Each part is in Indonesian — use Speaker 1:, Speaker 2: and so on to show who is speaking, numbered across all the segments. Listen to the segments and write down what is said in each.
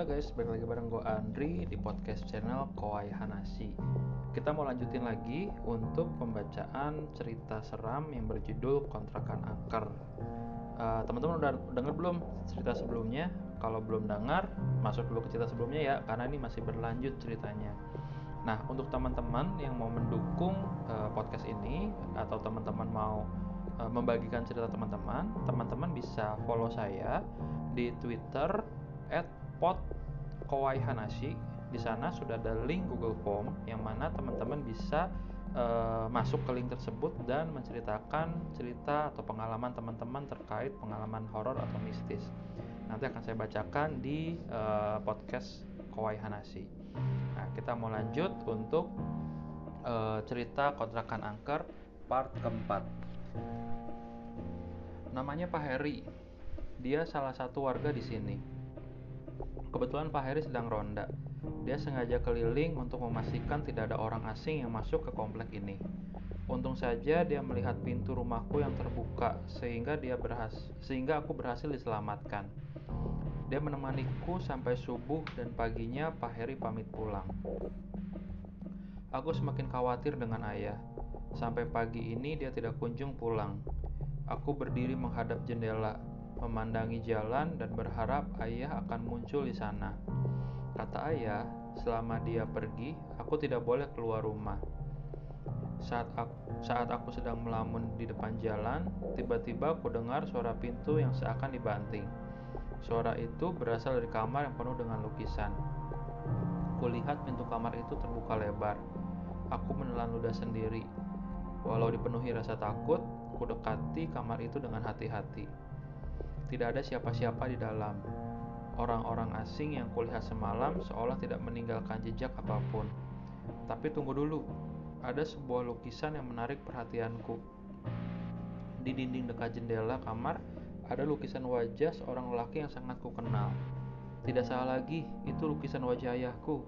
Speaker 1: Halo guys, balik lagi bareng gue Andri di podcast channel Kowai Hanasi. Kita mau lanjutin lagi untuk pembacaan cerita seram yang berjudul Kontrakan Angker. Uh, Teman-teman udah denger belum cerita sebelumnya? Kalau belum dengar, masuk dulu ke cerita sebelumnya ya Karena ini masih berlanjut ceritanya. Nah, untuk teman-teman yang mau mendukung uh, podcast ini Atau teman-teman mau uh, membagikan cerita teman-teman Teman-teman bisa follow saya di Twitter pot Kowai Hanashi. Di sana sudah ada link Google Form yang mana teman-teman bisa uh, masuk ke link tersebut dan menceritakan cerita atau pengalaman teman-teman terkait pengalaman horor atau mistis. Nanti akan saya bacakan di uh, podcast Kowai Hanashi. Nah, kita mau lanjut untuk uh, cerita kontrakan angker part keempat. Namanya Pak Heri. Dia salah satu warga di sini Kebetulan Pak Heri sedang ronda. Dia sengaja keliling untuk memastikan tidak ada orang asing yang masuk ke komplek ini. Untung saja dia melihat pintu rumahku yang terbuka sehingga dia berhas sehingga aku berhasil diselamatkan. Dia menemaniku sampai subuh dan paginya Pak Heri pamit pulang. Aku semakin khawatir dengan ayah. Sampai pagi ini dia tidak kunjung pulang. Aku berdiri menghadap jendela, memandangi jalan dan berharap ayah akan muncul di sana. Kata ayah, selama dia pergi, aku tidak boleh keluar rumah. Saat aku, saat aku sedang melamun di depan jalan, tiba-tiba aku dengar suara pintu yang seakan dibanting. Suara itu berasal dari kamar yang penuh dengan lukisan. Kulihat pintu kamar itu terbuka lebar. Aku menelan ludah sendiri. Walau dipenuhi rasa takut, ku dekati kamar itu dengan hati-hati. Tidak ada siapa-siapa di dalam. Orang-orang asing yang kulihat semalam seolah tidak meninggalkan jejak apa pun. Tapi tunggu dulu, ada sebuah lukisan yang menarik perhatianku. Di dinding dekat jendela kamar, ada lukisan wajah seorang lelaki yang sangat kukenal. Tidak salah lagi, itu lukisan wajah ayahku.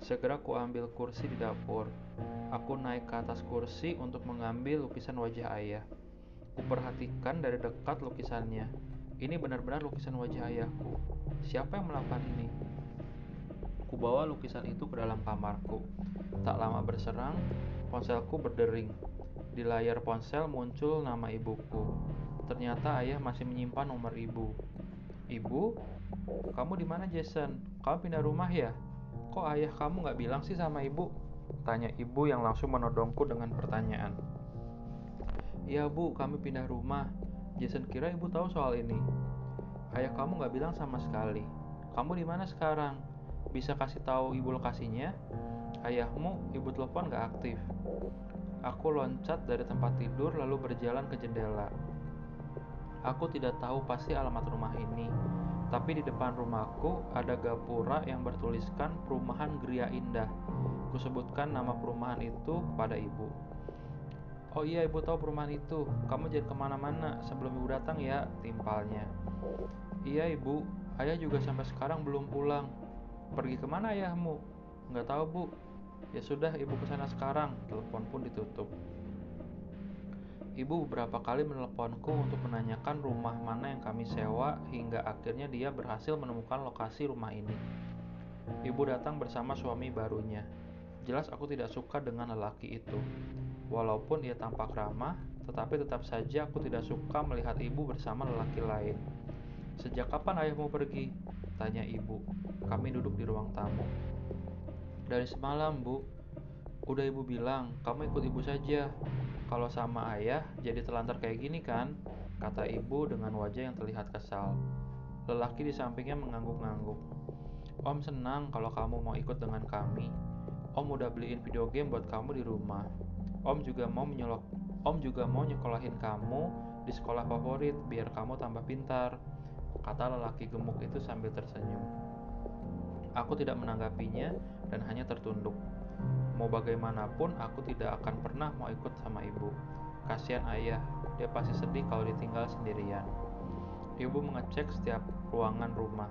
Speaker 1: Segera ku ambil kursi di dapur. Aku naik ke atas kursi untuk mengambil lukisan wajah ayah. Kuperhatikan dari dekat lukisannya. Ini benar-benar lukisan wajah ayahku. Siapa yang melakukan ini? Kubawa lukisan itu ke dalam kamarku. Tak lama berserang, ponselku berdering. Di layar ponsel muncul nama ibuku. Ternyata ayah masih menyimpan nomor ibu. Ibu, kamu di mana Jason? Kamu pindah rumah ya? Kok ayah kamu nggak bilang sih sama ibu? Tanya ibu yang langsung menodongku dengan pertanyaan. Iya bu, kami pindah rumah. Jason kira ibu tahu soal ini. Ayah kamu nggak bilang sama sekali. Kamu di mana sekarang? Bisa kasih tahu ibu lokasinya? Ayahmu, ibu telepon nggak aktif. Aku loncat dari tempat tidur lalu berjalan ke jendela. Aku tidak tahu pasti alamat rumah ini, tapi di depan rumahku ada gapura yang bertuliskan Perumahan Gria Indah. Kusebutkan nama perumahan itu kepada ibu. Oh iya ibu tahu perumahan itu. Kamu jangan ke mana-mana sebelum ibu datang ya, timpalnya. Iya ibu, ayah juga sampai sekarang belum pulang. Pergi ke mana ayahmu? Nggak tahu bu. Ya sudah ibu ke sana sekarang. Telepon pun ditutup. Ibu beberapa kali menelponku untuk menanyakan rumah mana yang kami sewa hingga akhirnya dia berhasil menemukan lokasi rumah ini. Ibu datang bersama suami barunya. Jelas aku tidak suka dengan lelaki itu. Walaupun ia tampak ramah, tetapi tetap saja aku tidak suka melihat ibu bersama lelaki lain. Sejak kapan ayahmu pergi? Tanya ibu. Kami duduk di ruang tamu. Dari semalam, Bu. Udah ibu bilang, kamu ikut ibu saja. Kalau sama ayah, jadi telantar kayak gini kan? Kata ibu dengan wajah yang terlihat kesal. Lelaki di sampingnya mengangguk-angguk. Om senang kalau kamu mau ikut dengan kami. Om udah beliin video game buat kamu di rumah. Om juga mau menyolok Om juga mau nyekolahin kamu di sekolah favorit biar kamu tambah pintar kata lelaki gemuk itu sambil tersenyum. Aku tidak menanggapinya dan hanya tertunduk. Mau bagaimanapun aku tidak akan pernah mau ikut sama ibu. Kasihan ayah dia pasti sedih kalau ditinggal sendirian. Ibu mengecek setiap ruangan rumah.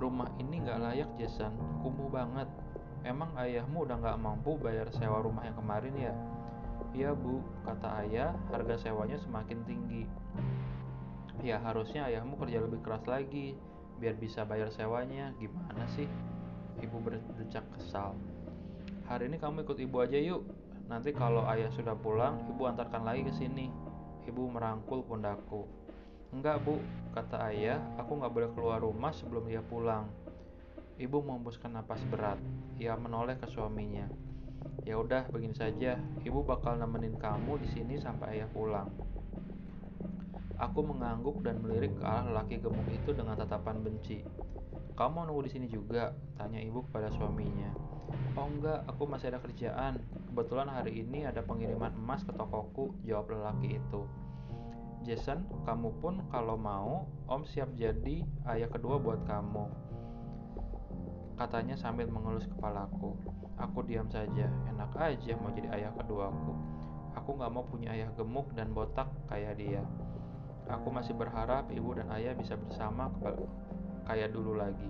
Speaker 1: Rumah ini gak layak Jason. Kumuh banget Emang ayahmu udah nggak mampu bayar sewa rumah yang kemarin ya? Iya bu, kata ayah, harga sewanya semakin tinggi. Ya harusnya ayahmu kerja lebih keras lagi, biar bisa bayar sewanya. Gimana sih? Ibu berdecak kesal. Hari ini kamu ikut ibu aja yuk. Nanti kalau ayah sudah pulang, ibu antarkan lagi ke sini. Ibu merangkul pundakku. Enggak bu, kata ayah, aku nggak boleh keluar rumah sebelum dia pulang. Ibu membuskan napas berat. Ia menoleh ke suaminya. Ya udah, begini saja. Ibu bakal nemenin kamu di sini sampai ayah pulang. Aku mengangguk dan melirik ke arah laki gemuk itu dengan tatapan benci. Kamu mau nunggu di sini juga? Tanya ibu kepada suaminya. Oh enggak, aku masih ada kerjaan. Kebetulan hari ini ada pengiriman emas ke tokoku, jawab lelaki itu. Jason, kamu pun kalau mau, Om siap jadi ayah kedua buat kamu. Katanya sambil mengelus kepalaku. Aku diam saja, enak aja mau jadi ayah keduaku. Aku gak mau punya ayah gemuk dan botak kayak dia. Aku masih berharap ibu dan ayah bisa bersama kayak dulu lagi.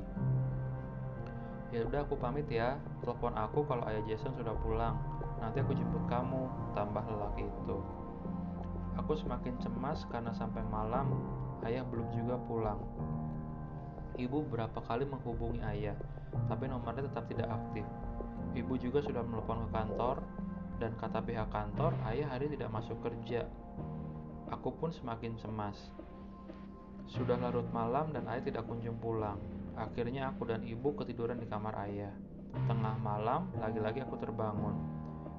Speaker 1: Ya udah aku pamit ya. Telepon aku kalau ayah Jason sudah pulang. Nanti aku jemput kamu, tambah lelaki itu. Aku semakin cemas karena sampai malam ayah belum juga pulang. Ibu berapa kali menghubungi ayah, tapi nomornya tetap tidak aktif. Ibu juga sudah menelpon ke kantor, dan kata pihak kantor, ayah hari tidak masuk kerja. Aku pun semakin cemas. Sudah larut malam dan ayah tidak kunjung pulang. Akhirnya aku dan ibu ketiduran di kamar ayah. Tengah malam, lagi-lagi aku terbangun.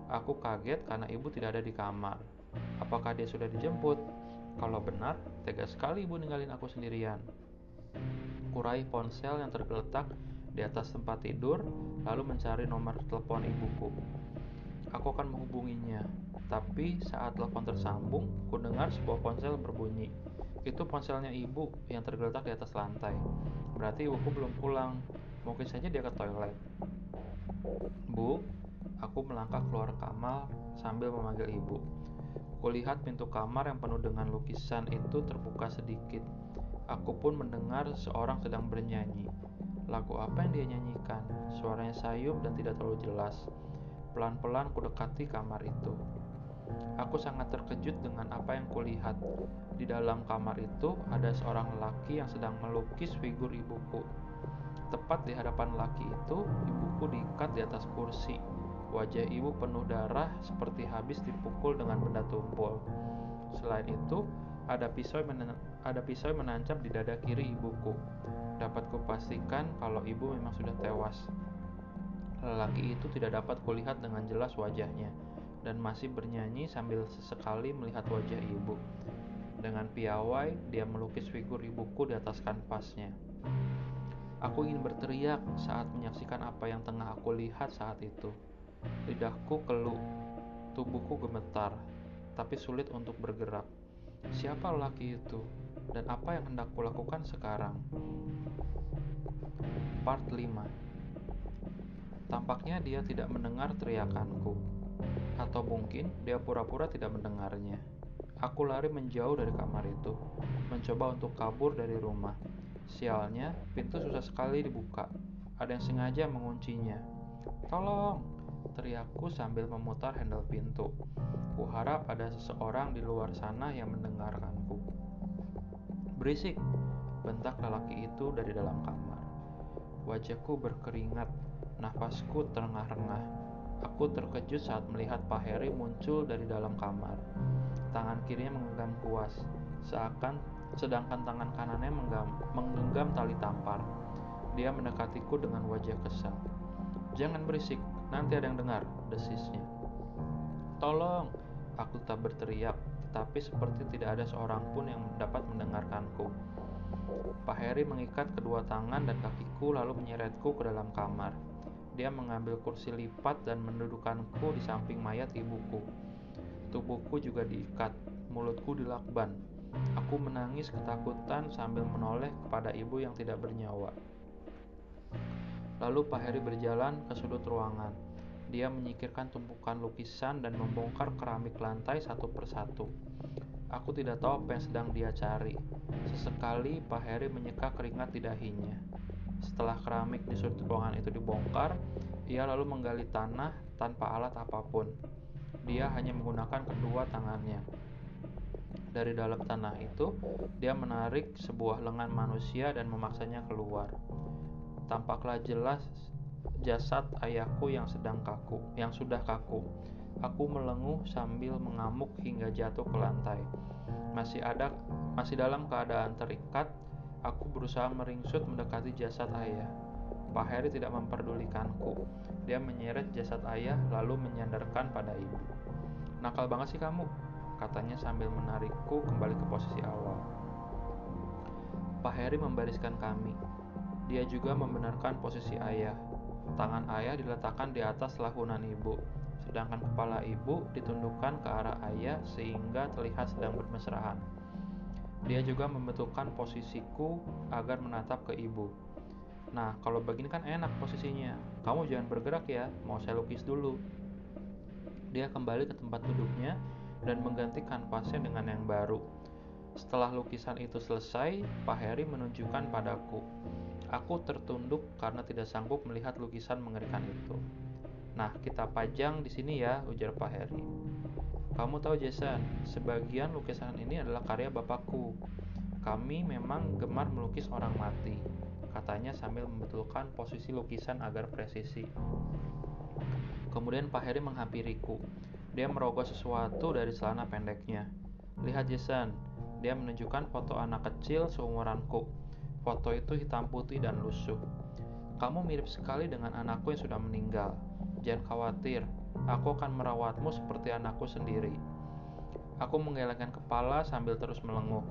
Speaker 1: Aku kaget karena ibu tidak ada di kamar. Apakah dia sudah dijemput? Kalau benar, tega sekali ibu ninggalin aku sendirian. Kurai ponsel yang tergeletak di atas tempat tidur, lalu mencari nomor telepon ibuku. Aku akan menghubunginya, tapi saat telepon tersambung, ku dengar sebuah ponsel berbunyi. Itu ponselnya ibu yang tergeletak di atas lantai. Berarti ibuku belum pulang. Mungkin saja dia ke toilet. Bu, aku melangkah keluar kamar sambil memanggil ibu. Kulihat pintu kamar yang penuh dengan lukisan itu terbuka sedikit. Aku pun mendengar seorang sedang bernyanyi. Lagu apa yang dia nyanyikan? Suaranya sayup dan tidak terlalu jelas. Pelan-pelan kudekati kamar itu. Aku sangat terkejut dengan apa yang kulihat. Di dalam kamar itu ada seorang lelaki yang sedang melukis figur ibuku. Tepat di hadapan lelaki itu, ibuku diikat di atas kursi. Wajah ibu penuh darah seperti habis dipukul dengan benda tumpul. Selain itu, ada pisau yang ada pisau menancap di dada kiri ibuku. Dapat kupastikan kalau ibu memang sudah tewas. Lelaki itu tidak dapat kulihat dengan jelas wajahnya dan masih bernyanyi sambil sesekali melihat wajah ibu. Dengan piawai, dia melukis figur ibuku di atas kanvasnya. Aku ingin berteriak saat menyaksikan apa yang tengah aku lihat saat itu. Lidahku keluh, tubuhku gemetar, tapi sulit untuk bergerak. Siapa lelaki itu? Dan apa yang hendak kulakukan sekarang? Part 5 Tampaknya dia tidak mendengar teriakanku. Atau mungkin dia pura-pura tidak mendengarnya. Aku lari menjauh dari kamar itu, mencoba untuk kabur dari rumah. Sialnya, pintu susah sekali dibuka. Ada yang sengaja menguncinya. Tolong! Teriakku sambil memutar handle pintu. Kuharap ada seseorang di luar sana yang mendengarkanku. Berisik, bentak lelaki itu dari dalam kamar. Wajahku berkeringat, nafasku terengah-rengah. Aku terkejut saat melihat Pak Heri muncul dari dalam kamar. Tangan kirinya menggenggam kuas, seakan sedangkan tangan kanannya menggenggam tali tampar. Dia mendekatiku dengan wajah kesal. Jangan berisik, nanti ada yang dengar, desisnya. Tolong, aku tak berteriak, tetapi seperti tidak ada seorang pun yang dapat mendengarkanku. Pak Heri mengikat kedua tangan dan kakiku lalu menyeretku ke dalam kamar. Dia mengambil kursi lipat dan mendudukkanku di samping mayat ibuku. Tubuhku juga diikat, mulutku dilakban. Aku menangis ketakutan sambil menoleh kepada ibu yang tidak bernyawa. Lalu Pak Heri berjalan ke sudut ruangan. Dia menyikirkan tumpukan lukisan dan membongkar keramik lantai satu persatu. Aku tidak tahu apa yang sedang dia cari. Sesekali Pak Heri menyeka keringat di dahinya. Setelah keramik di sudut ruangan itu dibongkar, ia lalu menggali tanah tanpa alat apa pun. Dia hanya menggunakan kedua tangannya. Dari dalam tanah itu, dia menarik sebuah lengan manusia dan memaksanya keluar. Tampaklah jelas jasad ayahku yang sedang kaku, yang sudah kaku. Aku melenguh sambil mengamuk hingga jatuh ke lantai. Masih ada masih dalam keadaan terikat, aku berusaha meringsut mendekati jasad ayah. Pak Heri tidak memperdulikanku. Dia menyeret jasad ayah lalu menyandarkan pada ibu. Nakal banget sih kamu, katanya sambil menarikku kembali ke posisi awal. Pak Heri membariskan kami. Dia juga membenarkan posisi ayah. Tangan ayah diletakkan di atas lahunan ibu, sedangkan kepala ibu ditundukkan ke arah ayah sehingga terlihat sedang bermesraan. Dia juga membetulkan posisiku agar menatap ke ibu. Nah, kalau begini kan enak posisinya. Kamu jangan bergerak ya, mau saya lukis dulu. Dia kembali ke tempat duduknya dan mengganti kanvasnya dengan yang baru. Setelah lukisan itu selesai, Pak Heri menunjukkan padaku. Aku tertunduk karena tidak sanggup melihat lukisan mengerikan itu. Nah, kita pajang di sini ya, ujar Pak Heri. Kamu tahu Jason, sebagian lukisan ini adalah karya bapakku. Kami memang gemar melukis orang mati, katanya sambil membetulkan posisi lukisan agar presisi. Kemudian Pak Heri menghampiriku. Dia merogoh sesuatu dari celana pendeknya. Lihat Jason, dia menunjukkan foto anak kecil seumuranku. Foto itu hitam putih dan lusuh. Kamu mirip sekali dengan anakku yang sudah meninggal. Jangan khawatir, Aku akan merawatmu seperti anakku sendiri. Aku menggelengkan kepala sambil terus melenguh.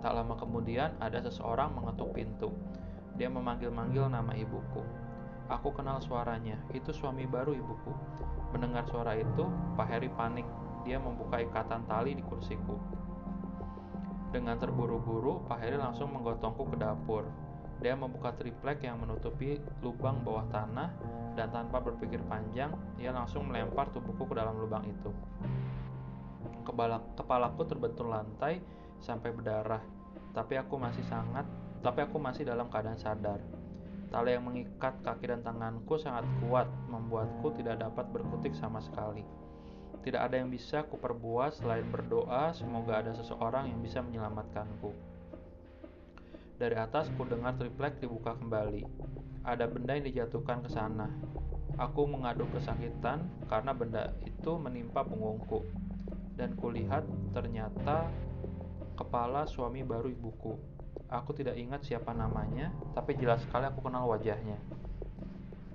Speaker 1: Tak lama kemudian ada seseorang mengetuk pintu. Dia memanggil-manggil nama ibuku. Aku kenal suaranya, itu suami baru ibuku. Mendengar suara itu, Pak Heri panik. Dia membuka ikatan tali di kursiku. Dengan terburu-buru, Pak Heri langsung menggotongku ke dapur. Dia membuka triplek yang menutupi lubang bawah tanah dan tanpa berpikir panjang, ia langsung melempar tubuhku ke dalam lubang itu. Kepala, kepalaku terbentur lantai sampai berdarah, tapi aku masih sangat, tapi aku masih dalam keadaan sadar. Tali yang mengikat kaki dan tanganku sangat kuat, membuatku tidak dapat berkutik sama sekali. Tidak ada yang bisa kuperbuat selain berdoa semoga ada seseorang yang bisa menyelamatkanku. Dari atas ku dengar triplek dibuka kembali ada benda yang dijatuhkan ke sana. Aku mengadu kesakitan karena benda itu menimpa punggungku. Dan kulihat ternyata kepala suami baru ibuku. Aku tidak ingat siapa namanya, tapi jelas sekali aku kenal wajahnya.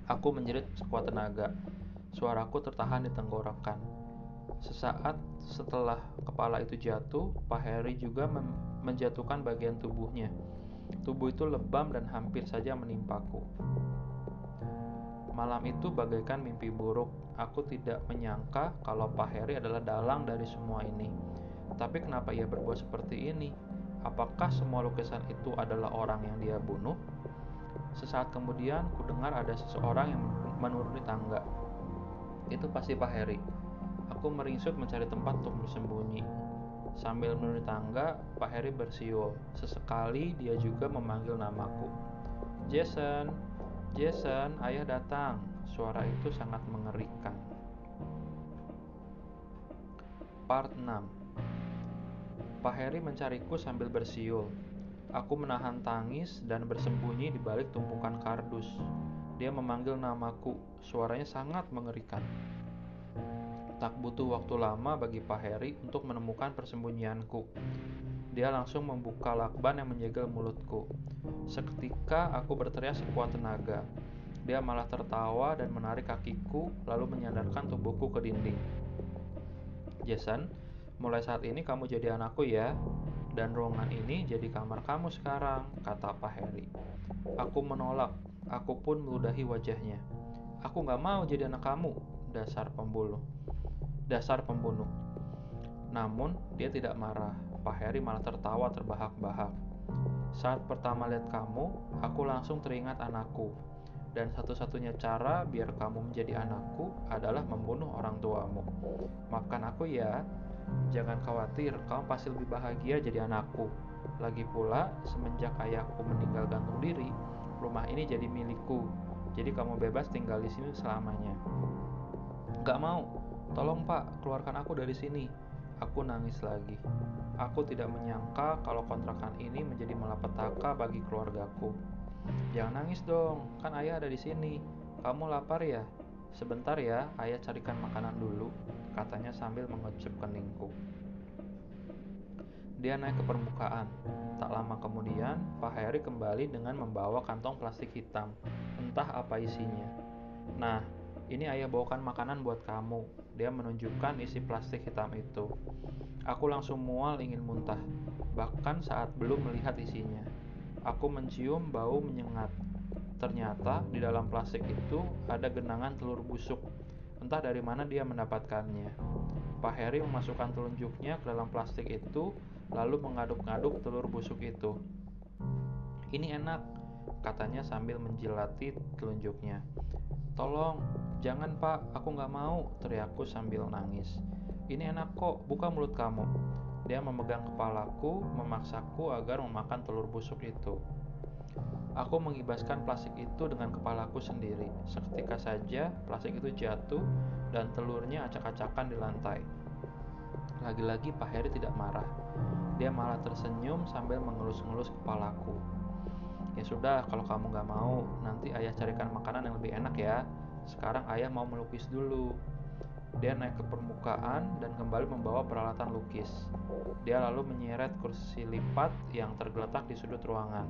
Speaker 1: Aku menjerit sekuat tenaga. Suaraku tertahan di tenggorokan. Sesaat setelah kepala itu jatuh, Pak Heri juga menjatuhkan bagian tubuhnya. Tubuh itu lebam dan hampir saja menimpaku. Malam itu bagaikan mimpi buruk. Aku tidak menyangka kalau Pak Heri adalah dalang dari semua ini. Tapi kenapa ia berbuat seperti ini? Apakah semua lukisan itu adalah orang yang dia bunuh? Sesaat kemudian, ku dengar ada seseorang yang menuruni tangga. Itu pasti Pak Heri. Aku meringsut mencari tempat untuk bersembunyi. Sambil menuruni tangga, Pak Heri bersiul. Sesekali dia juga memanggil namaku. Jason, Jason, ayah datang. Suara itu sangat mengerikan. Part 6 Pak Heri mencariku sambil bersiul. Aku menahan tangis dan bersembunyi di balik tumpukan kardus. Dia memanggil namaku. Suaranya sangat mengerikan. Tak butuh waktu lama bagi Pak Heri untuk menemukan persembunyianku. Dia langsung membuka lakban yang menjegal mulutku. Seketika aku berteriak sekuat tenaga. Dia malah tertawa dan menarik kakiku, lalu menyandarkan tubuhku ke dinding. Jason, mulai saat ini kamu jadi anakku ya, dan ruangan ini jadi kamar kamu sekarang, kata Pak Heri. Aku menolak, aku pun meludahi wajahnya. Aku gak mau jadi anak kamu, dasar pembunuh dasar pembunuh. Namun, dia tidak marah. Pak Heri malah tertawa terbahak-bahak. Saat pertama lihat kamu, aku langsung teringat anakku. Dan satu-satunya cara biar kamu menjadi anakku adalah membunuh orang tuamu. Maafkan aku ya. Jangan khawatir, kamu pasti lebih bahagia jadi anakku. Lagi pula, semenjak ayahku meninggal gantung diri, rumah ini jadi milikku. Jadi kamu bebas tinggal di sini selamanya. Gak mau, Tolong pak, keluarkan aku dari sini. Aku nangis lagi. Aku tidak menyangka kalau kontrakan ini menjadi malapetaka bagi keluargaku. Jangan nangis dong, kan ayah ada di sini. Kamu lapar ya? Sebentar ya, ayah carikan makanan dulu, katanya sambil mengecup keningku. Dia naik ke permukaan. Tak lama kemudian, Pak Heri kembali dengan membawa kantong plastik hitam. Entah apa isinya. Nah, ini ayah bawakan makanan buat kamu. Dia menunjukkan isi plastik hitam itu. Aku langsung mual ingin muntah, bahkan saat belum melihat isinya. Aku mencium bau menyengat. Ternyata di dalam plastik itu ada genangan telur busuk. Entah dari mana dia mendapatkannya. Pak Heri memasukkan telunjuknya ke dalam plastik itu, lalu mengaduk-ngaduk telur busuk itu. Ini enak, katanya sambil menjilati telunjuknya. Tolong, jangan pak, aku nggak mau, teriakku sambil nangis. Ini enak kok, buka mulut kamu. Dia memegang kepalaku, memaksaku agar memakan telur busuk itu. Aku mengibaskan plastik itu dengan kepalaku sendiri. Seketika saja, plastik itu jatuh dan telurnya acak-acakan di lantai. Lagi-lagi Pak Heri tidak marah. Dia malah tersenyum sambil mengelus-ngelus kepalaku. Ya sudah, kalau kamu gak mau, nanti ayah carikan makanan yang lebih enak ya. Sekarang ayah mau melukis dulu. Dia naik ke permukaan dan kembali membawa peralatan lukis. Dia lalu menyeret kursi lipat yang tergeletak di sudut ruangan.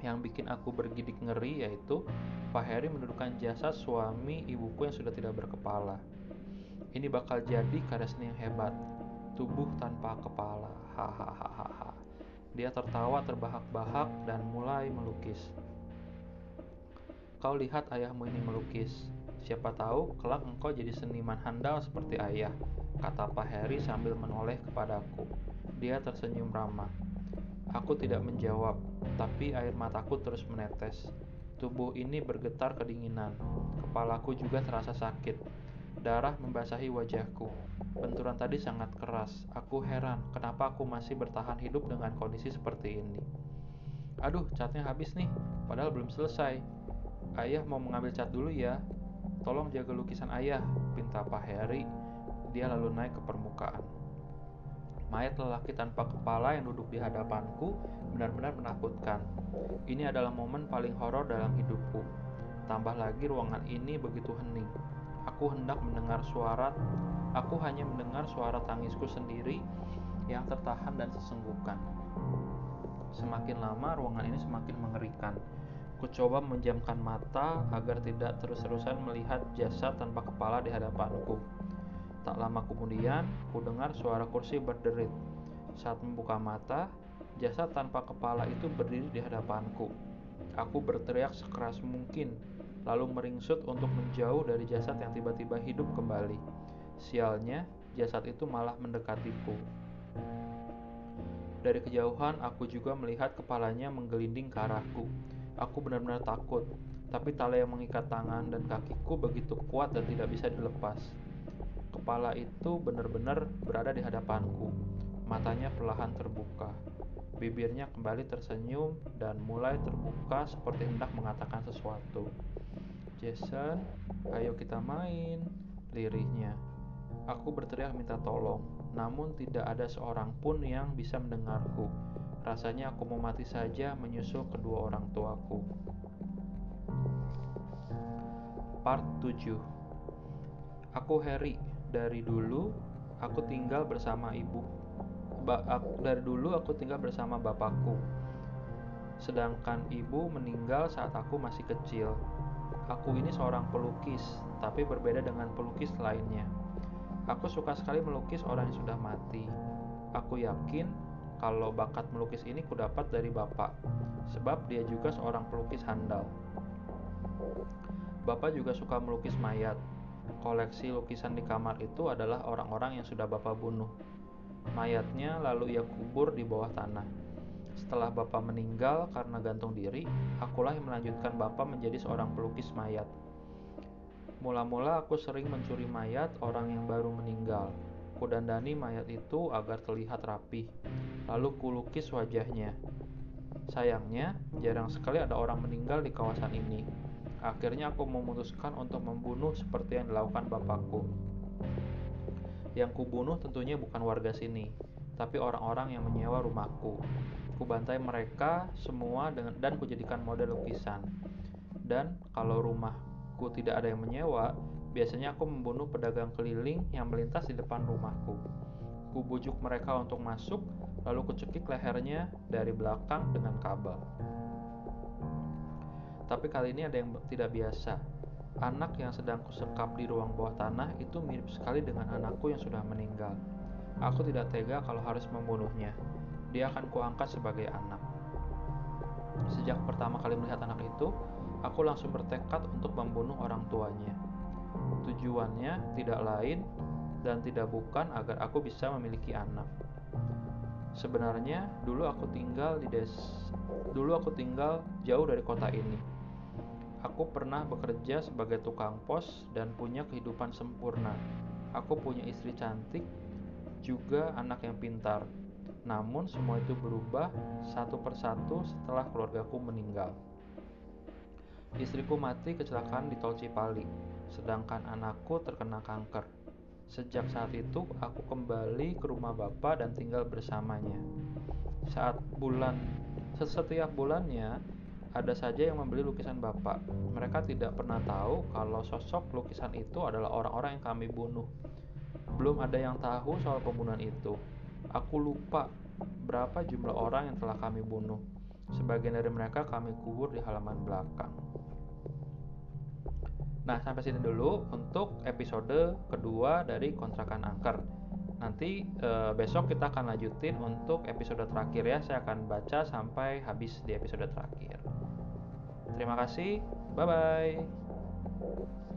Speaker 1: Yang bikin aku bergidik ngeri yaitu Pak Heri mendudukkan jasad suami ibuku yang sudah tidak berkepala. Ini bakal jadi karya seni yang hebat. Tubuh tanpa kepala. Hahaha. Dia tertawa terbahak-bahak dan mulai melukis. Kau lihat ayahmu ini melukis. Siapa tahu kelak engkau jadi seniman handal seperti ayah, kata Pak Heri sambil menoleh kepadaku. Dia tersenyum ramah. Aku tidak menjawab, tapi air mataku terus menetes. Tubuh ini bergetar kedinginan. Kepalaku juga terasa sakit. Darah membasahi wajahku. Benturan tadi sangat keras. Aku heran kenapa aku masih bertahan hidup dengan kondisi seperti ini. Aduh, catnya habis nih, padahal belum selesai. Ayah mau mengambil cat dulu ya. Tolong jaga lukisan ayah, pinta Pak Heri. Dia lalu naik ke permukaan. Mayat lelaki tanpa kepala yang duduk di hadapanku benar-benar menakutkan. Ini adalah momen paling horor dalam hidupku. Tambah lagi ruangan ini begitu hening. Aku hendak mendengar suara, aku hanya mendengar suara tangisku sendiri yang tertahan dan sesenggukan. Semakin lama ruangan ini semakin mengerikan. Ku coba menjamkan mata agar tidak terus-terusan melihat jasad tanpa kepala di hadapanku. Tak lama kemudian, ku dengar suara kursi berderit. Saat membuka mata, jasad tanpa kepala itu berdiri di hadapanku. Aku berteriak sekeras mungkin lalu meringsut untuk menjauh dari jasad yang tiba-tiba hidup kembali. Sialnya, jasad itu malah mendekatiku. Dari kejauhan, aku juga melihat kepalanya menggelinding ke arahku. Aku benar-benar takut, tapi tali yang mengikat tangan dan kakiku begitu kuat dan tidak bisa dilepas. Kepala itu benar-benar berada di hadapanku. Matanya perlahan terbuka. Bibirnya kembali tersenyum dan mulai terbuka seperti hendak mengatakan sesuatu. Jason, ayo kita main, lirihnya. Aku berteriak minta tolong, namun tidak ada seorang pun yang bisa mendengarku. Rasanya aku mau mati saja menyusul kedua orang tuaku. Part 7 Aku Harry, dari dulu aku tinggal bersama ibu. Ba dari dulu aku tinggal bersama bapakku. Sedangkan ibu meninggal saat aku masih kecil. Aku ini seorang pelukis, tapi berbeda dengan pelukis lainnya. Aku suka sekali melukis orang yang sudah mati. Aku yakin kalau bakat melukis ini kudapat dari bapak, sebab dia juga seorang pelukis handal. Bapak juga suka melukis mayat. Koleksi lukisan di kamar itu adalah orang-orang yang sudah bapak bunuh. Mayatnya lalu ia kubur di bawah tanah. Setelah Bapak meninggal karena gantung diri, akulah yang melanjutkan Bapak menjadi seorang pelukis mayat. Mula-mula aku sering mencuri mayat orang yang baru meninggal. Kudandani mayat itu agar terlihat rapih, lalu kulukis wajahnya. Sayangnya, jarang sekali ada orang meninggal di kawasan ini. Akhirnya aku memutuskan untuk membunuh seperti yang dilakukan bapakku. Yang kubunuh tentunya bukan warga sini, tapi orang-orang yang menyewa rumahku. Kubantai mereka semua dengan dan kujadikan model lukisan. Dan kalau rumahku tidak ada yang menyewa, biasanya aku membunuh pedagang keliling yang melintas di depan rumahku. Kubujuk mereka untuk masuk, lalu kucekik lehernya dari belakang dengan kabel. Tapi kali ini ada yang tidak biasa. Anak yang sedang kusekap di ruang bawah tanah itu mirip sekali dengan anakku yang sudah meninggal. Aku tidak tega kalau harus membunuhnya. Dia akan kuangkat sebagai anak. Sejak pertama kali melihat anak itu, aku langsung bertekad untuk membunuh orang tuanya. Tujuannya tidak lain dan tidak bukan agar aku bisa memiliki anak. Sebenarnya dulu aku tinggal di des dulu aku tinggal jauh dari kota ini Aku pernah bekerja sebagai tukang pos dan punya kehidupan sempurna. Aku punya istri cantik, juga anak yang pintar. Namun semua itu berubah satu persatu setelah keluargaku meninggal. Istriku mati kecelakaan di tol Cipali, sedangkan anakku terkena kanker. Sejak saat itu, aku kembali ke rumah bapak dan tinggal bersamanya. Saat bulan, setiap bulannya, ada saja yang membeli lukisan Bapak. Mereka tidak pernah tahu kalau sosok lukisan itu adalah orang-orang yang kami bunuh. Belum ada yang tahu soal pembunuhan itu. Aku lupa berapa jumlah orang yang telah kami bunuh. Sebagian dari mereka kami kubur di halaman belakang. Nah, sampai sini dulu untuk episode kedua dari kontrakan angker. Nanti e, besok kita akan lanjutin untuk episode terakhir ya. Saya akan baca sampai habis di episode terakhir. Terima kasih. Bye bye.